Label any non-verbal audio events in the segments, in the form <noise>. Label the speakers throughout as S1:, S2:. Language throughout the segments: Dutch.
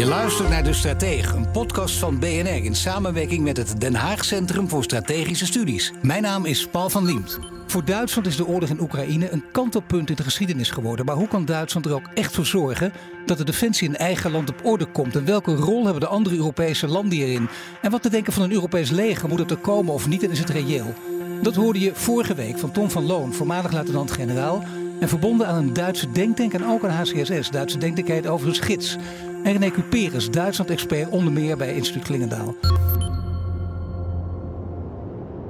S1: Je luistert naar De Stratege, een podcast van BNR in samenwerking met het Den Haag Centrum voor Strategische Studies. Mijn naam is Paul van Liemt. Voor Duitsland is de oorlog in Oekraïne een kantelpunt in de geschiedenis geworden. Maar hoe kan Duitsland er ook echt voor zorgen dat de defensie in eigen land op orde komt? En welke rol hebben de andere Europese landen hierin? En wat te denken van een Europees leger? Moet het er komen of niet en is het reëel? Dat hoorde je vorige week van Tom van Loon, voormalig luitenant-generaal. En verbonden aan een Duitse denktank en ook aan HCSS, Duitse denktank over een gids. En René Cuperus, Duitsland-expert onder meer bij Instituut Klingendaal.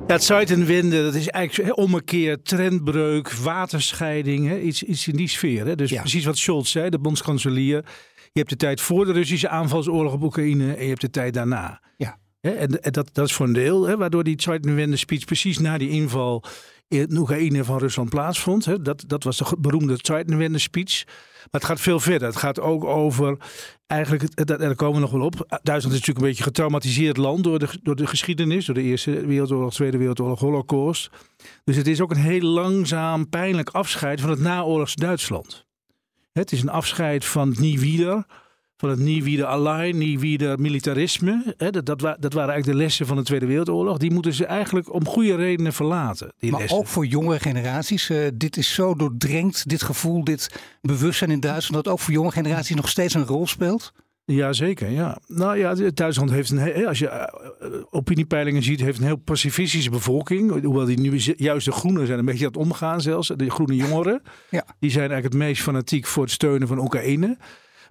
S2: Ja, het Zuidenwinden, dat is eigenlijk ommekeer, trendbreuk, waterscheiding, hè? Iets, iets in die sfeer. Hè? Dus precies wat Scholz zei, de bondskanselier. Je hebt de tijd voor de Russische aanvalsoorlog op Oekraïne en je hebt de tijd daarna.
S1: Ja.
S2: En, en dat, dat is voor een deel, hè, waardoor die Zuidenwende speech precies na die inval in Oekraïne van Rusland plaatsvond. Hè. Dat, dat was de beroemde Zuidenwende speech. Maar het gaat veel verder. Het gaat ook over, eigenlijk, daar komen we nog wel op. Duitsland is natuurlijk een beetje getraumatiseerd land door de, door de geschiedenis. Door de Eerste Wereldoorlog, Tweede Wereldoorlog, Holocaust. Dus het is ook een heel langzaam, pijnlijk afscheid van het naoorlogs Duitsland. Het is een afscheid van het nie wieder van het nie wieder allein, nie wieder militarisme. Hè, dat, dat, dat, waren eigenlijk de lessen van de Tweede Wereldoorlog. Die moeten ze eigenlijk om goede redenen verlaten. Die
S1: maar
S2: lessen.
S1: ook voor jongere generaties. Uh, dit is zo doordrenkt, dit gevoel, dit bewustzijn in Duitsland, dat ook voor jonge generaties nog steeds een rol speelt.
S2: Jazeker, ja. Nou ja, Duitsland heeft een, als je opiniepeilingen ziet, heeft een heel pacifistische bevolking. Hoewel die nu juist de groenen zijn een beetje aan het omgaan zelfs. De groene jongeren.
S1: Ja.
S2: Die zijn eigenlijk het meest fanatiek voor het steunen van Oekraïne.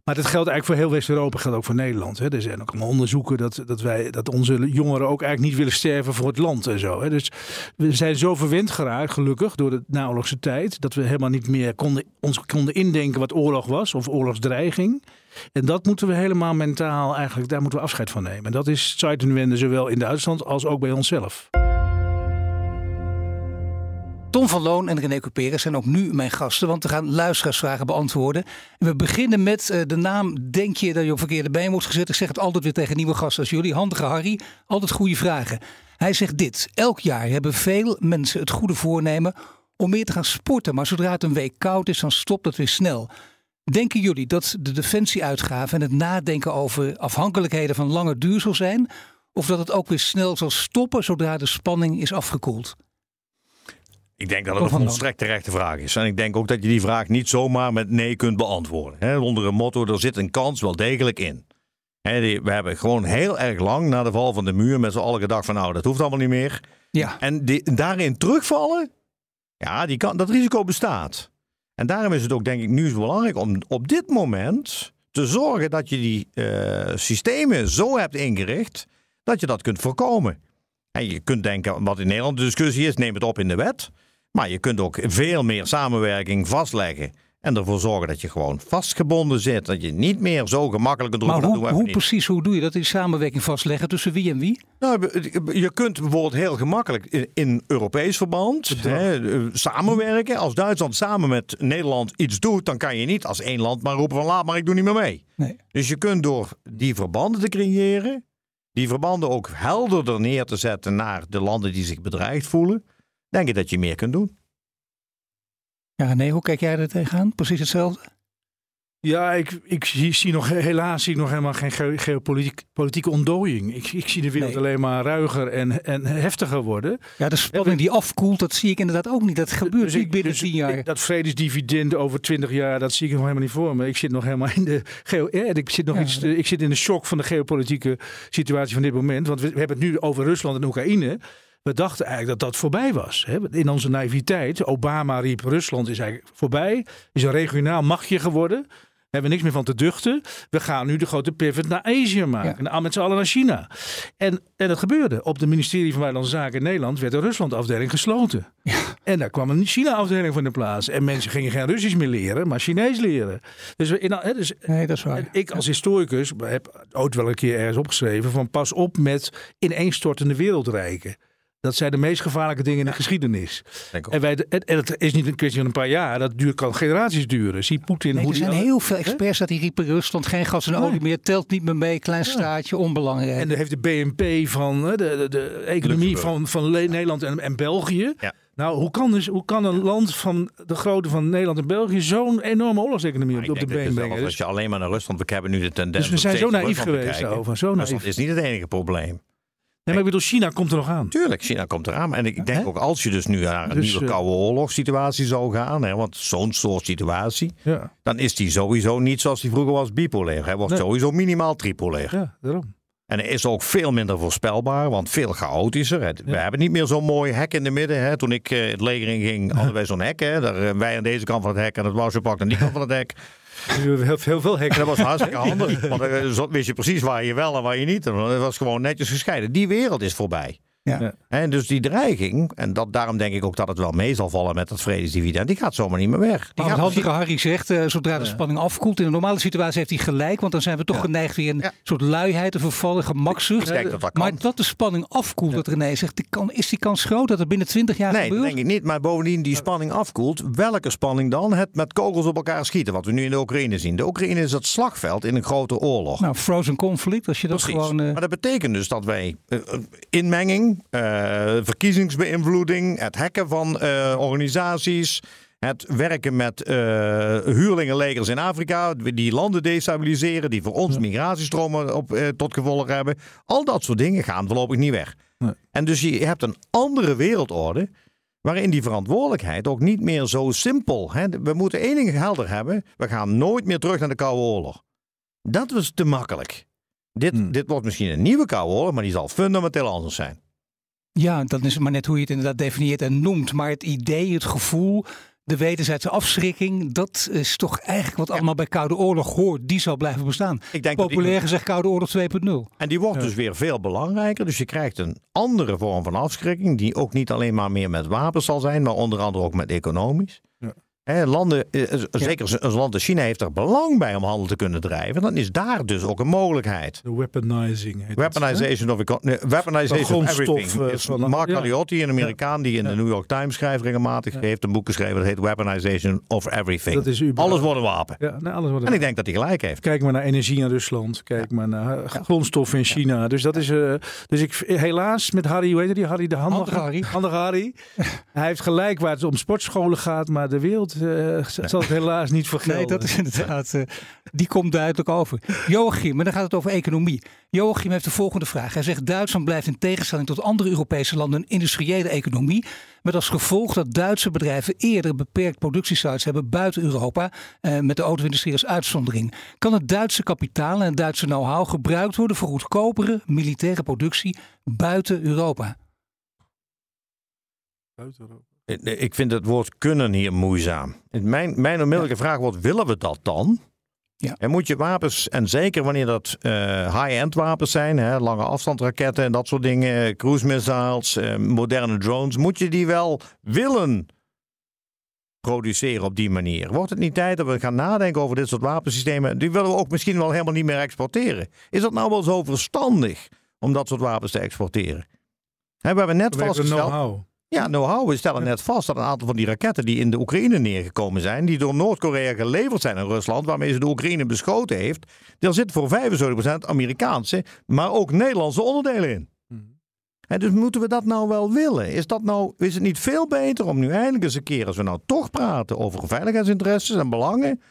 S2: Maar dat geldt eigenlijk voor heel West-Europa, geldt ook voor Nederland. Hè. Er zijn ook allemaal onderzoeken dat, dat, wij, dat onze jongeren ook eigenlijk niet willen sterven voor het land en zo. Hè. Dus we zijn zo verwend geraakt, gelukkig, door de naoorlogse tijd, dat we helemaal niet meer konden, ons konden indenken wat oorlog was of oorlogsdreiging. En dat moeten we helemaal mentaal eigenlijk, daar moeten we afscheid van nemen. En dat is Zeitenwende zowel in Duitsland als ook bij onszelf.
S1: Tom van Loon en René Cuperus zijn ook nu mijn gasten, want we gaan luisteraarsvragen beantwoorden. En we beginnen met uh, de naam, denk je dat je op verkeerde been wordt gezet? Ik zeg het altijd weer tegen nieuwe gasten als jullie. Handige Harry, altijd goede vragen. Hij zegt dit, elk jaar hebben veel mensen het goede voornemen om meer te gaan sporten. Maar zodra het een week koud is, dan stopt het weer snel. Denken jullie dat de defensieuitgaven en het nadenken over afhankelijkheden van lange duur zal zijn? Of dat het ook weer snel zal stoppen zodra de spanning is afgekoeld?
S3: Ik denk dat het een volstrekt terechte vraag is. En ik denk ook dat je die vraag niet zomaar met nee kunt beantwoorden. onder een motto, er zit een kans wel degelijk in. we hebben gewoon heel erg lang na de val van de muur met z'n allen gedacht van nou, dat hoeft allemaal niet meer.
S1: Ja.
S3: En die, daarin terugvallen, ja, die kan, dat risico bestaat. En daarom is het ook denk ik nu zo belangrijk om op dit moment te zorgen dat je die uh, systemen zo hebt ingericht dat je dat kunt voorkomen. En je kunt denken, wat in Nederland de discussie is, neem het op in de wet. Maar je kunt ook veel meer samenwerking vastleggen. En ervoor zorgen dat je gewoon vastgebonden zit. Dat je niet meer zo gemakkelijk een
S1: Maar hoe, hoe precies, hoe doe je dat? Die samenwerking vastleggen tussen wie en wie?
S3: Nou, je kunt bijvoorbeeld heel gemakkelijk in, Europees verband hè, eh, samenwerken. Als Duitsland samen met Nederland iets doet, dan kan je niet als één land maar roepen van laat maar, ik doe niet meer mee.
S1: Nee.
S3: Dus je kunt door die verbanden te creëren, die verbanden ook helderder neer te zetten naar de landen die zich bedreigd voelen denk ik dat je meer kunt doen.
S1: Ja, nee, hoe kijk jij er tegenaan? Precies hetzelfde?
S2: Ja, ik, ik zie, nog, helaas zie ik nog helemaal geen geopolitieke ontdooiing. Ik, ik zie de wereld alleen maar ruiger en, en heftiger worden.
S1: Ja, de spanning die afkoelt, dat zie ik inderdaad ook niet. Dat gebeurt dus niet binnen dus tien jaar.
S2: dat vredesdivividend over twintig jaar, dat zie ik nog helemaal niet voor me. Ik zit nog helemaal in de, geo, ik zit nog iets, ik zit in de shock van de geopolitieke situatie van dit moment. Want we, we hebben het nu over Rusland en Oekraïne. We dachten eigenlijk dat dat voorbij was. In onze naïviteit. Obama riep Rusland is eigenlijk voorbij. Is een regionaal machtje geworden. hebben we niks meer van te duchten. We gaan nu de grote pivot naar Azië maken. Ja. Met z'n allen naar China. En, en dat gebeurde. Op het ministerie van Buitenlandse Zaken in Nederland werd de Rusland-afdeling gesloten. Ja. En daar kwam een China-afdeling van de plaats. En mensen gingen geen Russisch meer leren, maar Chinees leren. Dus, in, dus
S1: nee, dat is waar.
S2: ik als historicus heb ooit wel een keer ergens opgeschreven van pas op met ineenstortende wereldrijken. Dat zijn de meest gevaarlijke dingen in de geschiedenis. En, wij, en, het is niet een kwestie van een paar jaar. Dat duurt, kan generaties duren. Zie Poetin
S1: nee,
S2: hoe
S1: Er zijn heel veel experts dat die riepen Rusland geen gas en olie meer. Telt niet meer mee. Klein staatje, onbelangrijk.
S2: En dan heeft de BNP van de, de, de economie van, van Nederland en, en België. Ja. Nou, hoe kan, dus, hoe kan een land van de grootte van Nederland en België zo'n enorme oorlogseconomie op, op de been brengen?
S3: Als je alleen maar naar Rusland, we hebben nu de tendens.
S2: Dus we zijn zo naïef geweest over. Zo naïef.
S3: Dat is niet het enige probleem.
S2: Maar ik bedoel, China komt er nog aan.
S3: Tuurlijk, China komt eraan. En ik denk ook als je dus nu naar een dus, nieuwe koude oorlogssituatie zou gaan, hè, want zo'n soort situatie, ja. dan is die sowieso niet zoals die vroeger was bipolair. Hij wordt sowieso minimaal tripolair.
S2: Ja, daarom.
S3: En hij is ook veel minder voorspelbaar, want veel chaotischer. We hebben niet meer zo'n mooi hek in de midden. Hè. Toen ik uh, het leger in ging, hadden wij zo'n hek. Hè. Daar, wij aan deze kant van het hek en het Wouwsepakt aan die kant van het hek. <laughs>
S2: Heel, heel veel hekken.
S3: Dat was hartstikke <laughs> handig. Want dan wist je precies waar je wel en waar je niet. En dat was gewoon netjes gescheiden. Die wereld is voorbij. Ja. En dus die dreiging, en dat, daarom denk ik ook dat het wel mee zal vallen met dat vredesdividend, die gaat zomaar niet meer weg. Die
S1: maar. Harry zegt, uh, zodra de spanning afkoelt, in een normale situatie heeft hij gelijk, want dan zijn we toch geneigd weer een soort luiheid te vervallen, gemakzucht.
S3: Dat dat
S1: maar dat de spanning afkoelt, dat René zegt, die kan, is die kans groot dat er binnen 20 jaar
S3: nee,
S1: gebeurt?
S3: Nee, denk ik niet. Maar bovendien, die spanning afkoelt. Welke spanning dan? Het met kogels op elkaar schieten, wat we nu in de Oekraïne zien. De Oekraïne is het slagveld in een grote oorlog.
S1: Nou, frozen conflict, als je dat
S3: Precies.
S1: gewoon... Uh...
S3: Maar dat betekent dus dat wij uh, inmenging verkiezingsbeïnvloeding, het hacken van uh, organisaties, het werken met uh, huurlingenlegers in Afrika, die landen destabiliseren, die voor ons migratiestromen op, uh, tot gevolg hebben. Al dat soort dingen gaan voorlopig niet weg. Nee. En dus je hebt een andere wereldorde. Waarin die verantwoordelijkheid ook niet meer zo simpel. Hè? We moeten één ding helder hebben. We gaan nooit meer terug naar de Koude Oorlog. Dat was te makkelijk. Dit, hmm. dit wordt misschien een nieuwe Koude Oorlog, maar die zal fundamenteel anders zijn.
S1: Ja, dat is maar net hoe je het inderdaad definieert en noemt. Maar het idee, het gevoel, de wederzijdse afschrikking, dat is toch eigenlijk wat allemaal bij Koude Oorlog hoort. Die zal blijven bestaan. Ik denk Populair die... gezegd Koude Oorlog 2.0.
S3: En die wordt dus weer veel belangrijker. Dus je krijgt een andere vorm van afschrikking, die ook niet alleen maar meer met wapens zal zijn, maar onder andere ook met economisch. Landen, eh, zeker een land als China heeft er belang bij om handel te kunnen drijven. Dan is daar dus ook een mogelijkheid.
S2: De weaponizing.
S3: Weaponization, of, weaponization of everything. Is Mark Galliotti, een Amerikaan die in de New York Times schrijft regelmatig, heeft een boek geschreven dat heet Weaponization of Everything. Dat is alles wordt een wapen. Ja, nee, alles wordt en ik denk dat hij gelijk heeft.
S2: Kijk maar naar energie in Rusland. Kijk maar naar grondstoffen in China. Dus dat is. Uh, dus ik helaas met Harry, hoe heet die? Harry de Handige Harry. Harry. <laughs> hij heeft gelijk waar het om sportscholen gaat, maar de wereld uh, zal het helaas niet vergelden.
S1: Nee, dat is inderdaad, uh, die komt duidelijk over. Joachim, maar dan gaat het over economie. Joachim heeft de volgende vraag. Hij zegt Duitsland blijft in tegenstelling tot andere Europese landen een industriële economie. Met als gevolg dat Duitse bedrijven eerder beperkt productiesites hebben buiten Europa. Eh, met de auto-industrie als uitzondering. Kan het Duitse kapitaal en het Duitse know-how gebruikt worden voor goedkopere militaire productie buiten Europa?
S3: Buiten Europa. Ik vind het woord kunnen hier moeizaam. Mijn, mijn onmiddellijke vraag wordt, willen we dat dan? Ja. En moet je wapens, en zeker wanneer dat uh, high-end wapens zijn, hè, lange afstandsraketten en dat soort dingen, cruise missiles, uh, moderne drones, moet je die wel willen produceren op die manier? Wordt het niet tijd dat we gaan nadenken over dit soort wapensystemen? Die willen we ook misschien wel helemaal niet meer exporteren. Is dat nou wel zo verstandig om dat soort wapens te exporteren? Hè, we hebben net vastgesteld. Ja, know-how. We stellen net vast dat een aantal van die raketten die in de Oekraïne neergekomen zijn, die door Noord-Korea geleverd zijn aan Rusland, waarmee ze de Oekraïne beschoten heeft, daar zitten voor 75% Amerikaanse, maar ook Nederlandse onderdelen in. En dus moeten we dat nou wel willen? Is, dat nou, is het niet veel beter om nu eindelijk eens een keer, als we nou toch praten over veiligheidsinteresses en belangen,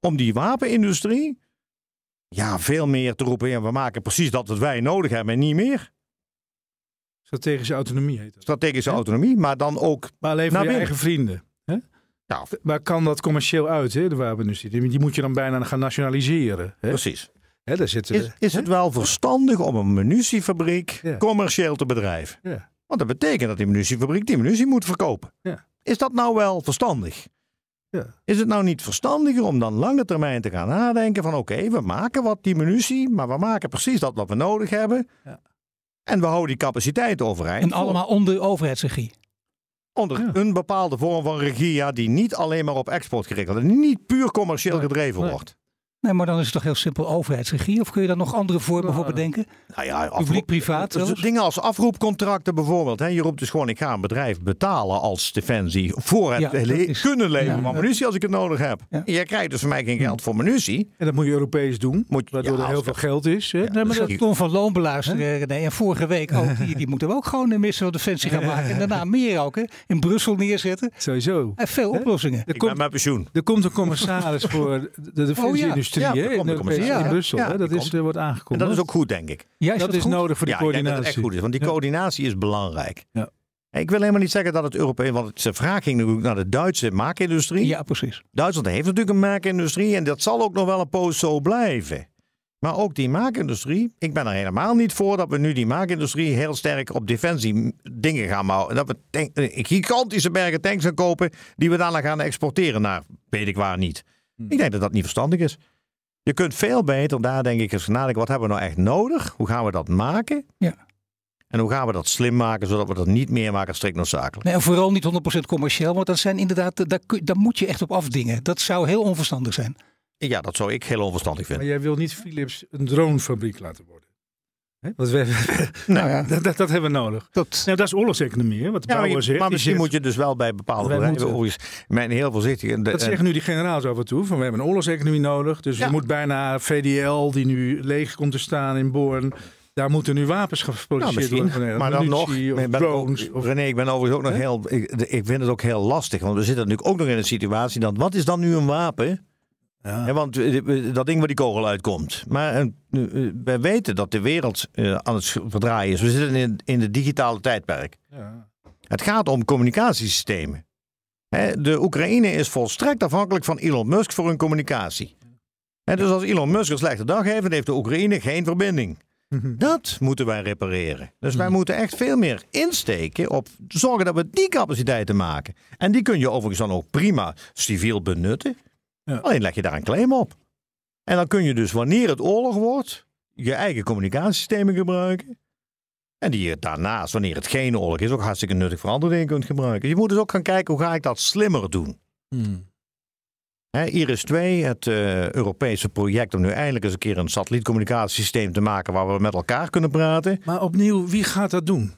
S3: om die wapenindustrie ja, veel meer te roepen, ja, we maken precies dat wat wij nodig hebben en niet meer.
S2: Strategische autonomie heet dat.
S3: Strategische autonomie, maar dan ook
S2: maar alleen voor je eigen vrienden. Hè? Ja. Maar kan dat commercieel uit, hè, de wapenindustrie? Die moet je dan bijna gaan nationaliseren. Hè?
S3: Precies.
S2: Hè, daar zitten
S3: is, is het wel verstandig om een munitiefabriek commercieel te bedrijven? Ja. Want dat betekent dat die munitiefabriek die munitie moet verkopen. Ja. Is dat nou wel verstandig?
S2: Ja.
S3: Is het nou niet verstandiger om dan lange termijn te gaan nadenken van oké, we maken wat die munitie, maar we maken precies dat wat we nodig hebben.
S2: Ja.
S3: En we houden die capaciteit overeind.
S1: En
S3: voor-
S1: allemaal onder overheidsregie.
S3: onder
S2: Ja.
S3: een bepaalde vorm van regie, ja, die niet alleen maar op export gericht wordt. En die niet puur commercieel
S2: Nee,
S3: gedreven
S2: nee.
S3: wordt.
S1: Nee, maar dan is het toch heel simpel overheidsregie? Of kun je daar nog andere vormen voor
S2: Nou,
S1: bedenken?
S3: Nou ja,
S1: Publiek-privaat
S3: Dus
S1: zelfs?
S3: Dingen als afroepcontracten bijvoorbeeld. Hè. Je roept dus gewoon, ik ga een bedrijf betalen als defensie voor het
S1: Ja, dat
S3: le-
S1: is-
S3: kunnen leveren
S1: ja.
S3: van munitie als ik het nodig heb.
S1: Ja.
S3: Je krijgt dus van mij geen geld voor munitie.
S2: En dat moet je Europees doen,
S3: Moet-
S2: waardoor
S3: ja,
S2: er heel veel geld is. Hè? nee, maar dat,
S1: Tom van Loon beluisteren, René. En vorige week ook. Die, die moeten we ook gewoon een minister van Defensie gaan maken. En daarna <laughs> meer ook. Hè. In Brussel neerzetten.
S2: sowieso.
S1: Heeft veel oplossingen.
S2: Er
S3: Ik ben
S2: komt,
S3: met pensioen.
S2: er komt een commissaris voor de defensieindustrie
S3: Ja,
S2: hè,
S3: komt
S2: in,
S3: commissaris.
S2: in Brussel.
S3: Ja,
S2: hè? Dat is, eh, wordt
S3: En
S2: aangekondigd.
S3: dat is ook goed, denk ik.
S1: Ja,
S2: dat is
S1: goed?
S2: nodig voor die
S3: ja, ik denk dat
S2: coördinatie.
S3: het echt goed is. Want die
S2: Ja.
S3: coördinatie is belangrijk.
S2: Ja.
S3: Ik wil helemaal niet zeggen dat het Europees... Want zijn vraag ging natuurlijk naar de Duitse maakindustrie.
S1: Ja, precies.
S3: Duitsland heeft natuurlijk een maakindustrie en dat zal ook nog wel een poos zo blijven. Maar ook die maakindustrie, ik ben er helemaal niet voor dat we nu die maakindustrie heel sterk op defensie dingen gaan bouwen. Dat we tank- eh, gigantische bergen tanks gaan kopen die we daarna gaan exporteren naar weet ik waar niet. Ik denk dat dat niet verstandig is. Je kunt veel beter daar denk ik eens nadenken, wat hebben we nou echt nodig? Hoe gaan we dat maken?
S1: Ja.
S3: En hoe gaan we dat slim maken, zodat we dat niet meer maken strikt noodzakelijk?
S1: Nee, en vooral niet 100% commercieel. Want dat zijn inderdaad, daar, kun- daar moet je echt op afdingen. Dat zou heel onverstandig zijn.
S3: Ja, dat zou ik heel onverstandig
S2: Maar
S3: vinden.
S2: jij wil niet Philips een dronefabriek laten worden. Want we,
S1: Nou ja, <laughs>
S2: dat, dat, dat hebben we nodig.
S1: dat,
S2: Nou, dat is oorlogseconomie, hè, wat de
S3: Ja, maar, je- maar misschien
S2: zegt-
S3: moet je dus wel bij bepaalde bedrijven
S2: moeten.
S3: mijn heel voorzichtig. en de-
S2: Dat
S3: en-
S2: zeggen nu die generaals af en toe. Van we hebben een oorlogseconomie nodig. Dus
S3: Ja.
S2: je moet bijna VDL, die nu leeg komt te staan in Born. Daar moeten nu wapens
S3: nou,
S2: geproduceerd worden.
S3: Maar dan nog,
S2: Of
S3: ook- René, ik ben overigens ook nog heel. Ik, ik vind het ook heel lastig. Want we zitten natuurlijk ook nog in een situatie. Dat, wat is dan nu een wapen?
S2: Ja.
S3: Want eh, eh, dat ding waar die kogel uitkomt. Maar eh, wij weten dat de wereld aan het verdraaien is. We zitten in, in het digitale tijdperk.
S2: Ja.
S3: Het gaat om communicatiesystemen. Hè, de Oekraïne is volstrekt afhankelijk van Elon Musk voor hun communicatie. Dus als Elon Musk een slechte dag heeft, dan heeft de Oekraïne geen verbinding. <laughs> Dat moeten wij repareren. Dus wij moeten echt veel meer insteken op zorgen dat we die capaciteiten maken. En die kun je overigens dan ook prima civiel benutten.
S2: Ja.
S3: Alleen leg je daar een claim op. En dan kun je dus wanneer het oorlog wordt, je eigen communicatiesystemen gebruiken. En die je daarnaast, wanneer het geen oorlog is, ook hartstikke nuttig voor andere dingen kunt gebruiken. Je moet dus ook gaan kijken hoe ga ik dat slimmer doen.
S2: Hmm.
S3: Iris 2, het eh, Europese project om nu eindelijk eens een keer een satellietcommunicatiesysteem te maken waar we met elkaar kunnen praten.
S2: Maar opnieuw, wie gaat dat doen?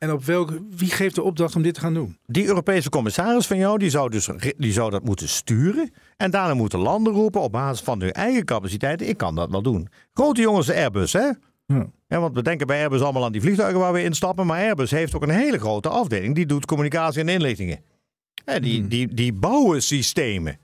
S2: En op welke, wie geeft de opdracht om dit te gaan doen?
S3: Die Europese commissaris van jou, die zou, dus, die zou dat moeten sturen. En daarna moeten landen roepen op basis van hun eigen capaciteiten. Ik kan dat wel doen. Grote jongens, de Airbus, hè?
S2: Ja.
S3: Ja, want we denken bij Airbus allemaal aan die vliegtuigen waar we instappen. Maar Airbus heeft ook een hele grote afdeling. Die doet communicatie en inlichtingen. En die,
S2: Hmm.
S3: die, die bouwen systemen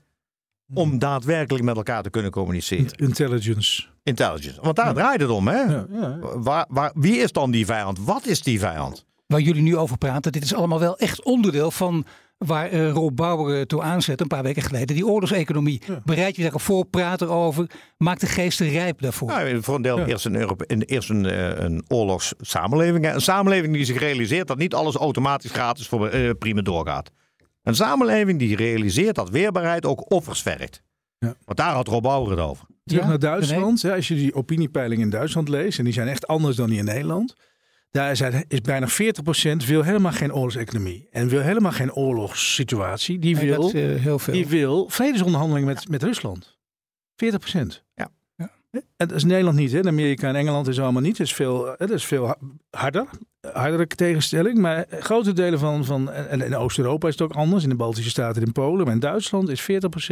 S3: om daadwerkelijk met elkaar te kunnen communiceren.
S2: Intelligence.
S3: Intelligence. Want daar draait het om, hè?
S2: Ja, ja.
S3: Waar, waar, wie is dan die vijand? Wat is die vijand?
S1: Waar jullie nu over praten, dit is allemaal wel echt onderdeel van waar eh, Rob Bauer eh, toe aanzet een paar weken geleden. Die oorlogseconomie.
S2: Ja.
S1: Bereid je daarop voor, praat erover, maak de geesten rijp daarvoor.
S3: Nou, voor een deel
S2: Ja.
S3: eerst, een, Europe, een, eerst een, eh, een oorlogssamenleving. Een samenleving die zich realiseert dat niet alles automatisch gratis voor eh, prima doorgaat. Een samenleving die realiseert dat weerbaarheid ook offers vergt.
S2: Ja.
S3: Want daar had Rob Bauer het over.
S2: Terug
S1: Ja,
S2: naar Duitsland. hè, als je die opiniepeilingen in Duitsland leest, en die zijn echt anders dan die in Nederland. Daar is, is bijna 40% wil helemaal geen oorlogseconomie. En wil helemaal geen oorlogssituatie. Die wil,
S1: dat eh, heel veel.
S2: die wil vredesonderhandelingen met, met Rusland. 40%.
S3: Ja.
S1: Ja.
S2: En dat is Nederland niet. Hè? In Amerika en Engeland is allemaal niet. Het is veel, het is veel ha- harder. Hardere tegenstelling. Maar grote delen van. van en in Oost-Europa is het ook anders. In de Baltische Staten en in Polen. Maar in Duitsland is 40%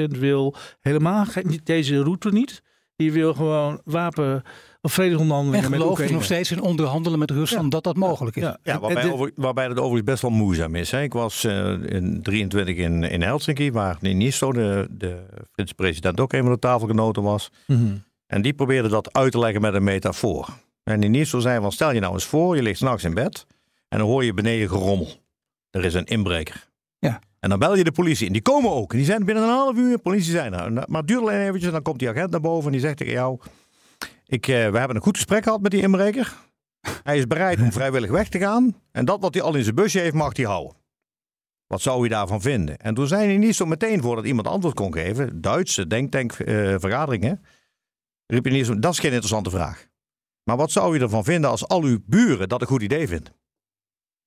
S2: wil helemaal deze route niet. Die wil gewoon wapen. Of vredesonderhandelingen
S1: en
S2: met
S1: geloof je
S2: Oekraïne.
S1: nog steeds in onderhandelen met Rusland dat dat mogelijk is?
S2: Ja,
S3: waarbij, over, waarbij het overigens best wel moeizaam is. Hè. Ik was eh, in 23 in, in Helsinki, waar Ninisto, de, de Finse president, ook een van de tafelgenoten was.
S2: Mhm.
S3: En die probeerde dat uit te leggen met een metafoor. En Ninisto zei van, stel je nou eens voor, je ligt s'nachts in bed en dan hoor je beneden gerommel. Er is een inbreker.
S1: Ja.
S3: En dan bel je de politie. En die komen ook. En die zijn binnen een half uur, politie zijn er. Maar het duurt alleen eventjes, dan komt die agent naar boven en die zegt tegen jou... Ik, eh, we hebben een goed gesprek gehad met die inbreker. Hij is bereid om <laughs> vrijwillig weg te gaan. En dat wat hij al in zijn busje heeft, mag hij houden. Wat zou je daarvan vinden? En toen zei hij niet zo meteen voordat iemand antwoord kon geven, Duitse denktankvergadering, uh, riep hij niet zo, dat is geen interessante vraag. Maar wat zou je ervan vinden als al uw buren dat een goed idee vinden?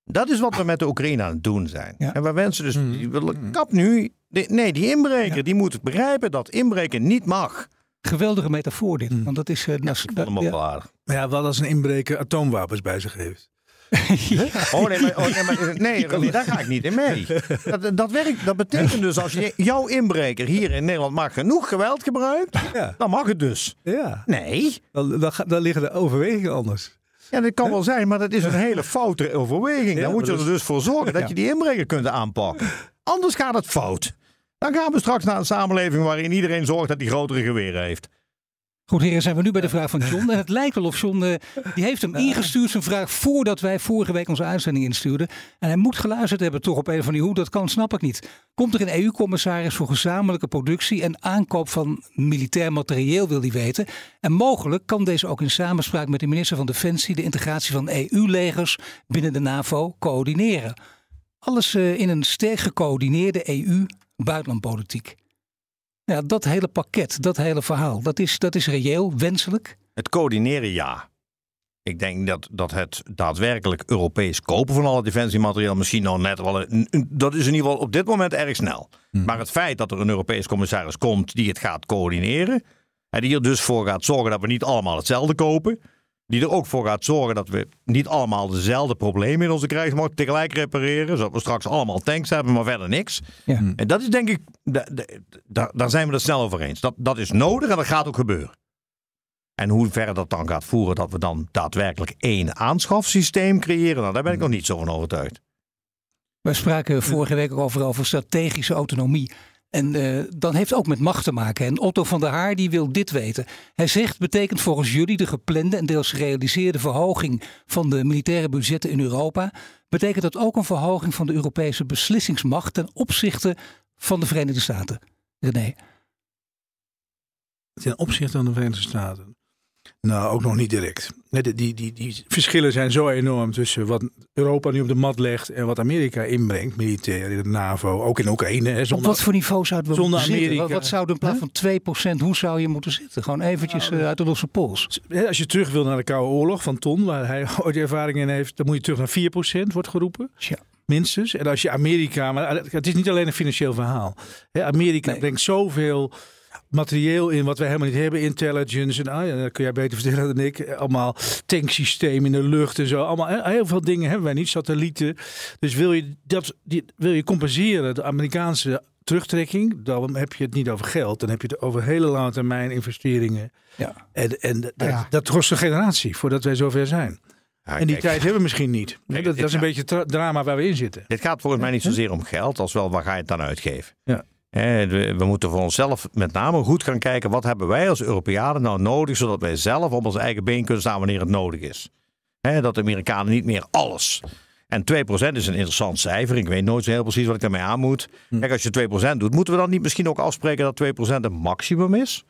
S3: Dat is wat we met de Oekraïne aan het doen zijn. En we wensen dus, mm. die willen kap nu. nee, die inbreker, die moet begrijpen dat inbreken niet mag.
S1: Geweldige metafoor dit. Mm. Want dat is... Uh,
S3: ja, dat, ja.
S2: ja, wel als een inbreker atoomwapens bij zich heeft. <laughs>
S3: Oh nee, maar, oh, nee, maar, nee <laughs> daar ga ik niet in mee. <laughs> Dat, dat, werkt, dat betekent dus als je jouw inbreker hier in Nederland maar genoeg geweld gebruikt, ja. dan mag het dus.
S2: Ja.
S3: Nee.
S2: Dan, dan, dan liggen de overwegingen anders.
S3: Ja, dat kan wel zijn, maar dat is een hele foute overweging. Dan moet je er dus voor zorgen dat je die inbreker kunt aanpakken. Anders gaat het fout. Dan gaan we straks naar een samenleving waarin iedereen zorgt dat hij grotere geweren heeft.
S1: Goed, heren, zijn we nu bij de vraag van John. En het lijkt wel of John, uh, die heeft hem ingestuurd, zijn vraag, voordat wij vorige week onze uitzending instuurden. En hij moet geluisterd hebben toch op een van die hoe, dat kan, snap ik niet. Komt er een EU-commissaris voor gezamenlijke productie en aankoop van militair materieel, wil hij weten. En mogelijk kan deze ook in samenspraak met de minister van Defensie de integratie van EU-legers binnen de NAVO coördineren. Alles uh, in een sterk gecoördineerde EU-buitenlandpolitiek. Ja, dat hele pakket, dat hele verhaal, dat is, dat is reëel, wenselijk?
S3: Het coördineren ja. Ik denk dat, dat het daadwerkelijk Europees kopen van alle defensiemateriaal misschien nog net wel. dat is in ieder geval op dit moment erg snel. Hmm. Maar het feit dat er een Europees commissaris komt die het gaat coördineren. En die er dus voor gaat zorgen dat we niet allemaal hetzelfde kopen. Die er ook voor gaat zorgen dat we niet allemaal dezelfde problemen in onze krijgsmacht tegelijk repareren. Zodat we straks allemaal tanks hebben, maar verder niks. Ja. En dat is denk ik, daar zijn we het snel over eens. Dat, dat is nodig en dat gaat ook gebeuren. En hoe ver dat dan gaat voeren, dat we dan daadwerkelijk één aanschafsysteem creëren, nou, daar ben ik nog niet zo van overtuigd.
S1: We spraken vorige week ook over, over strategische autonomie. En uh, dan heeft het ook met macht te maken. En Otto van der Haar die wil dit weten. Hij zegt, betekent volgens jullie de geplande en deels gerealiseerde verhoging van de militaire budgetten in Europa, betekent dat ook een verhoging van de Europese beslissingsmacht ten opzichte van de Verenigde Staten? René.
S2: Ten opzichte van de Verenigde Staten. Nou, ook nog niet direct. Die, die, die, die verschillen zijn zo enorm tussen wat Europa nu op de mat legt en wat Amerika inbrengt, militair in de NAVO, ook in Oekraïne. Hè,
S1: zonder, op wat voor niveau zouden we zonder Amerika, Wat, wat zou een plaats van 2%, hoe zou je moeten zitten? Gewoon eventjes nou, uh, uit de losse pols.
S2: Als je terug wil naar de Koude Oorlog van Ton, waar hij <laughs> ooit ervaring in heeft, dan moet je terug naar 4%, wordt geroepen. Ja. Minstens. En als je Amerika, maar het is niet alleen een financieel verhaal. Amerika nee. brengt zoveel materieel in wat wij helemaal niet hebben. Intelligence en ah, ja, dat kun jij beter vertellen dan ik. Allemaal tanksysteem in de lucht en zo. Allemaal heel veel dingen hebben wij niet. Satellieten. Dus wil je dat die, wil je compenseren, de Amerikaanse terugtrekking, dan heb je het niet over geld. Dan heb je het over hele lange termijn investeringen. Ja. En, en dat, dat kost een generatie voordat wij zover zijn. en die tijd hebben we misschien niet. dat, dat, is een beetje het drama waar we in zitten.
S3: Dit gaat volgens mij niet zozeer om geld, als wel waar ga je het dan uitgeven. Ja. We moeten voor onszelf met name goed gaan kijken wat hebben wij als Europeanen nou nodig, zodat wij zelf op ons eigen been kunnen staan wanneer het nodig is. Dat de Amerikanen niet meer alles. En 2% is een interessant cijfer. Ik weet nooit zo heel precies wat ik daarmee aan moet. Hm. Kijk, als je 2% doet, moeten we dan niet misschien ook afspreken dat 2% een maximum is?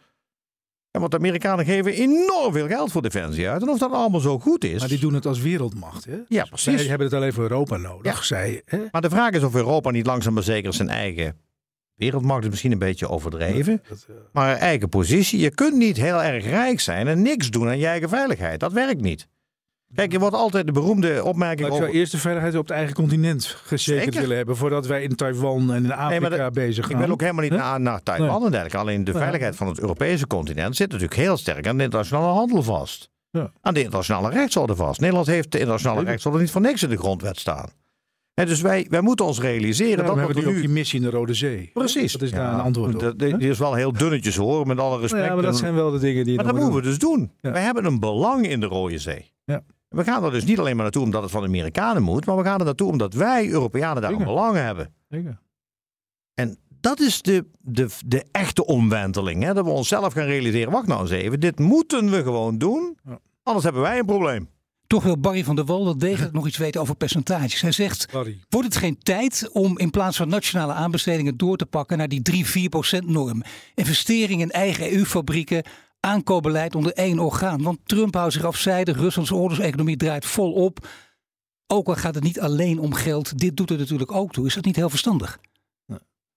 S3: En want de Amerikanen geven enorm veel geld voor defensie uit. En of dat allemaal zo goed is.
S2: Maar die doen het als wereldmacht. Hè?
S3: Ja, precies.
S2: Zij hebben het alleen voor Europa nodig. Ja. Zij, hè?
S3: Maar de vraag is of Europa niet langzaam maar zeker zijn eigen Wereldmacht is misschien een beetje overdreven. Maar eigen positie. Je kunt niet heel erg rijk zijn en niks doen aan je eigen veiligheid. Dat werkt niet. Kijk, je wordt altijd de beroemde opmerking.
S2: Ik zou eerst de veiligheid op het eigen continent gezekerd willen hebben. voordat wij in Taiwan en in Afrika bezig gaan.
S3: Ik ben ook helemaal niet naar, naar Taiwan en dergelijke. Alleen de veiligheid van het Europese continent zit natuurlijk heel sterk aan de internationale handel vast. Ja. Aan de internationale rechtsorde vast. Nederland heeft de internationale rechtsorde niet voor niks in de grondwet staan dus wij, wij moeten ons realiseren
S2: dat
S3: we
S2: hebben nu... ook die missie in de Rode Zee.
S3: Precies.
S2: Dat is daar een antwoord op.
S3: Dat, die is wel heel dunnetjes hoor, met alle respect.
S2: Ja, maar dat zijn wel de dingen die.
S3: Maar dat moeten we dus doen. Wij hebben een belang in de Rode Zee. Ja. We gaan er dus niet alleen maar naartoe omdat het van de Amerikanen moet, maar we gaan er naartoe omdat wij Europeanen daar een belang hebben. Zeker. En dat is de, de, de echte omwenteling. Hè? Dat we onszelf gaan realiseren. Wacht nou eens even, dit moeten we gewoon doen. Anders hebben wij een probleem.
S1: Toch wil Barry van der Wal wel degelijk nog iets weten over percentages. Hij zegt, wordt het geen tijd om in plaats van nationale aanbestedingen door te pakken naar die 3-4% norm? Investeringen in eigen EU-fabrieken, aankoopbeleid onder één orgaan. Want Trump houdt zich afzijdig, Ruslands oorlogseconomie draait volop. Ook al gaat het niet alleen om geld, dit doet er natuurlijk ook toe. Is dat niet heel verstandig?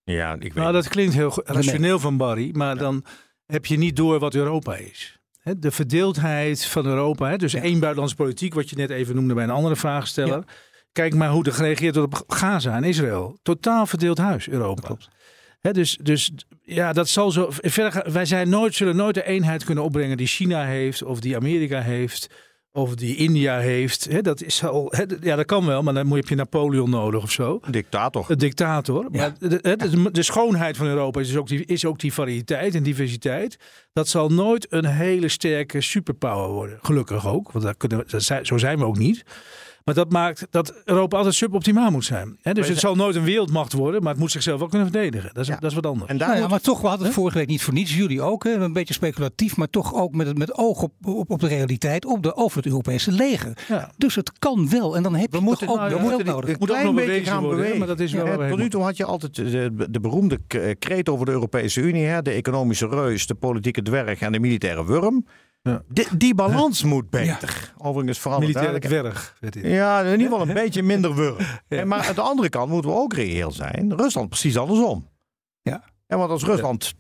S3: Ja, ik weet
S2: Nou, dat klinkt heel rationeel van Barry, maar dan heb je niet door wat Europa is. Hè, De verdeeldheid van Europa, hè, dus één buitenlandse politiek, wat je net even noemde bij een andere vraagsteller. Kijk maar hoe er gereageerd wordt op Gaza en Israël. Totaal verdeeld huis, Europa.
S1: klopt.
S2: Dus, dus ja, dat zal zo. Verder, wij zijn nooit, zullen nooit de eenheid kunnen opbrengen die China heeft, of die Amerika heeft, of die India heeft. Hè, dat is al, hè, ja, dat kan wel, maar dan moet je, heb je Napoleon nodig of zo.
S3: Een dictator.
S2: Een dictator. Maar de, de, de, schoonheid van Europa is dus ook die, is ook die variëteit en diversiteit. Dat zal nooit een hele sterke superpower worden. Gelukkig ook, want dat kunnen, we- dat zijn, zo zijn we ook niet. Maar dat maakt dat Europa altijd suboptimaal moet zijn. Hè, dus het zal nooit een wereldmacht worden, maar het moet zichzelf wel kunnen verdedigen. Dat is,
S3: Ja.
S2: dat is wat anders.
S3: En daar
S1: Nou ja,
S3: moet-
S1: maar toch, we hadden het vorige week niet voor niets. Jullie ook, hè? een beetje speculatief, maar toch ook met, het- met oog op, op, op de realiteit, op de, over het Europese leger.
S2: Ja.
S1: Dus het kan wel. En dan heb
S3: We
S1: je
S3: moeten,
S1: toch ook
S2: nou, we
S1: geld
S2: moeten
S1: nodig.
S2: die- moet ook nog
S3: beetje
S2: bewezen
S3: gaan
S2: worden,
S3: bewegen.
S2: maar dat is wel
S3: tot nu toe had je altijd de, de beroemde k- kreet over de Europese Unie. Hè? De economische reus, de politieke dwerg en de militaire wurm.
S2: Ja.
S3: Die, die balans moet beter. Overigens vooral
S2: dwerg. werd dit.
S3: Ja, in ieder geval een beetje minder wurm. <laughs> En Maar aan de andere kant moeten we ook reëel zijn. Rusland precies andersom.
S1: Ja.
S3: En want als Rusland 80%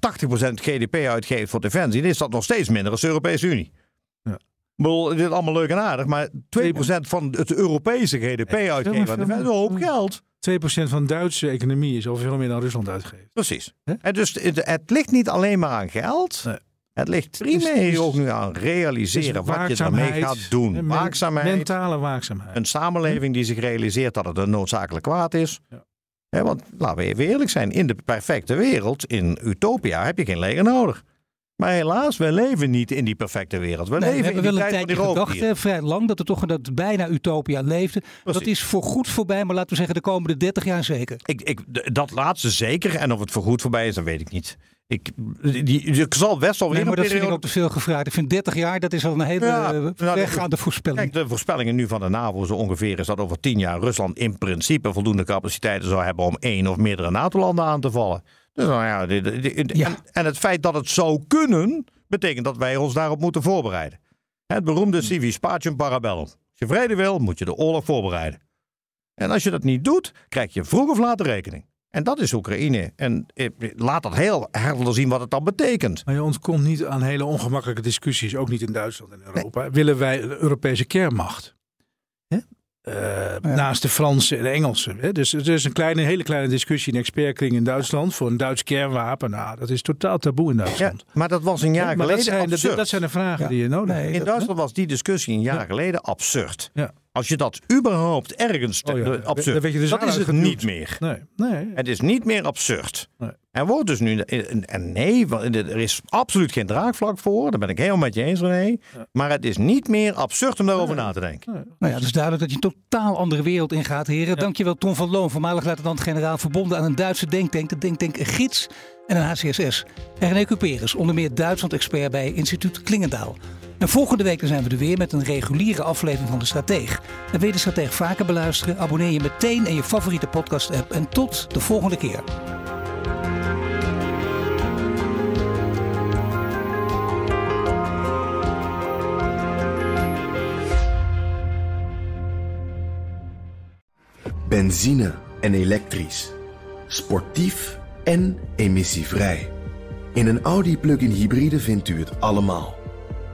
S3: GDP uitgeeft voor defensie, dan is dat nog steeds minder als de Europese Unie.
S2: Ja.
S3: Ik bedoel, dit is allemaal leuk en aardig, maar 2% van het Europese GDP uitgeven aan defensie, is een hoop geld.
S2: 2% van de Duitse economie is al veel meer dan Rusland uitgeeft.
S3: Precies. En dus het, het ligt niet alleen maar aan geld.
S2: Nee.
S3: Het ligt
S2: is-
S3: primair
S2: is-
S3: ook nu aan realiseren wat je daarmee gaat doen. Waakzaamheid.
S2: Mentale waakzaamheid.
S3: Een samenleving die zich realiseert dat het een noodzakelijk kwaad is.
S2: Ja.
S3: Want laten we even eerlijk zijn, in de perfecte wereld, in Utopia, heb je geen leger nodig. Maar helaas, we leven niet in die perfecte wereld. We
S1: Nee, we
S3: leven
S1: hebben
S3: in
S1: wel
S3: die
S1: een
S3: tijd van
S1: tijdje gedacht, hè, vrij lang, dat er toch dat bijna utopia leefde. Dat is voorgoed voorbij, maar laten we zeggen de komende 30 jaar zeker.
S3: Ik, ik, dat laatste zeker. En of het voorgoed voorbij is, dat weet ik niet. Ik, die, ik zal best wel weer
S1: Nee, maar dat vind ik
S3: periode...
S1: ook te veel gevraagd. Ik vind 30 jaar, dat is al een hele
S3: Ja,
S1: eh,
S3: nou,
S1: vergaande voorspelling.
S3: Kijk, de voorspellingen nu van de NAVO zo ongeveer is dat over tien jaar Rusland in principe voldoende capaciteiten zou hebben om één of meerdere NATO-landen aan te vallen. Dus nou ja. En, en het feit dat het zou kunnen, betekent dat wij ons daarop moeten voorbereiden. Het beroemde civis pacem parabellum. Als je vrede wil, moet je de oorlog voorbereiden. En als je dat niet doet, krijg je vroeg of laat de rekening. En dat is Oekraïne. En eh, laat dat heel helder zien wat het dan betekent.
S2: Maar je ontkomt niet aan hele ongemakkelijke discussies, ook niet in Duitsland en Europa. Willen wij een Europese kernmacht? Eh, Naast de Fransen en de Engelsen. Hè? Dus er is een kleine, hele kleine discussie in expertkring in Duitsland voor een Duits kernwapen. Nou, dat is totaal taboe in
S3: Ja,
S2: Duitsland.
S3: maar dat was een jaar
S2: maar dat
S3: geleden
S2: zijn, dat,
S3: absurd.
S2: dat zijn de vragen
S1: Ja.
S2: die je nodig
S1: Nee,
S2: hebt.
S3: In Duitsland was die discussie een jaar
S2: Ja.
S3: geleden absurd.
S2: Ja.
S3: Als je dat überhaupt ergens...
S2: Oh ja,
S3: absurd.
S2: de
S3: dat is het niet meer.
S2: Nee, nee.
S3: Het is niet meer absurd.
S2: Nee.
S3: Er wordt dus nu... En nee, er is absoluut geen draagvlak voor. Daar ben ik helemaal met je eens, René. Maar het is niet meer absurd om daarover na te denken.
S1: Nou ja, het is duidelijk dat je een totaal andere wereld ingaat, heren. Dankjewel Tom van Loon, voormalig luitenant-generaal verbonden aan een Duitse denktank. De denktank Gids en een HCSS. En René Cuperus, onder meer Duitsland-expert bij instituut Klingendaal. En volgende week zijn we er weer met een reguliere aflevering van De Strateeg. Wil je De Strateeg vaker beluisteren? Abonneer je meteen in je favoriete podcast-app. En tot de volgende keer.
S4: Benzine en elektrisch. Sportief en emissievrij. In een Audi plug-in hybride vindt u het allemaal.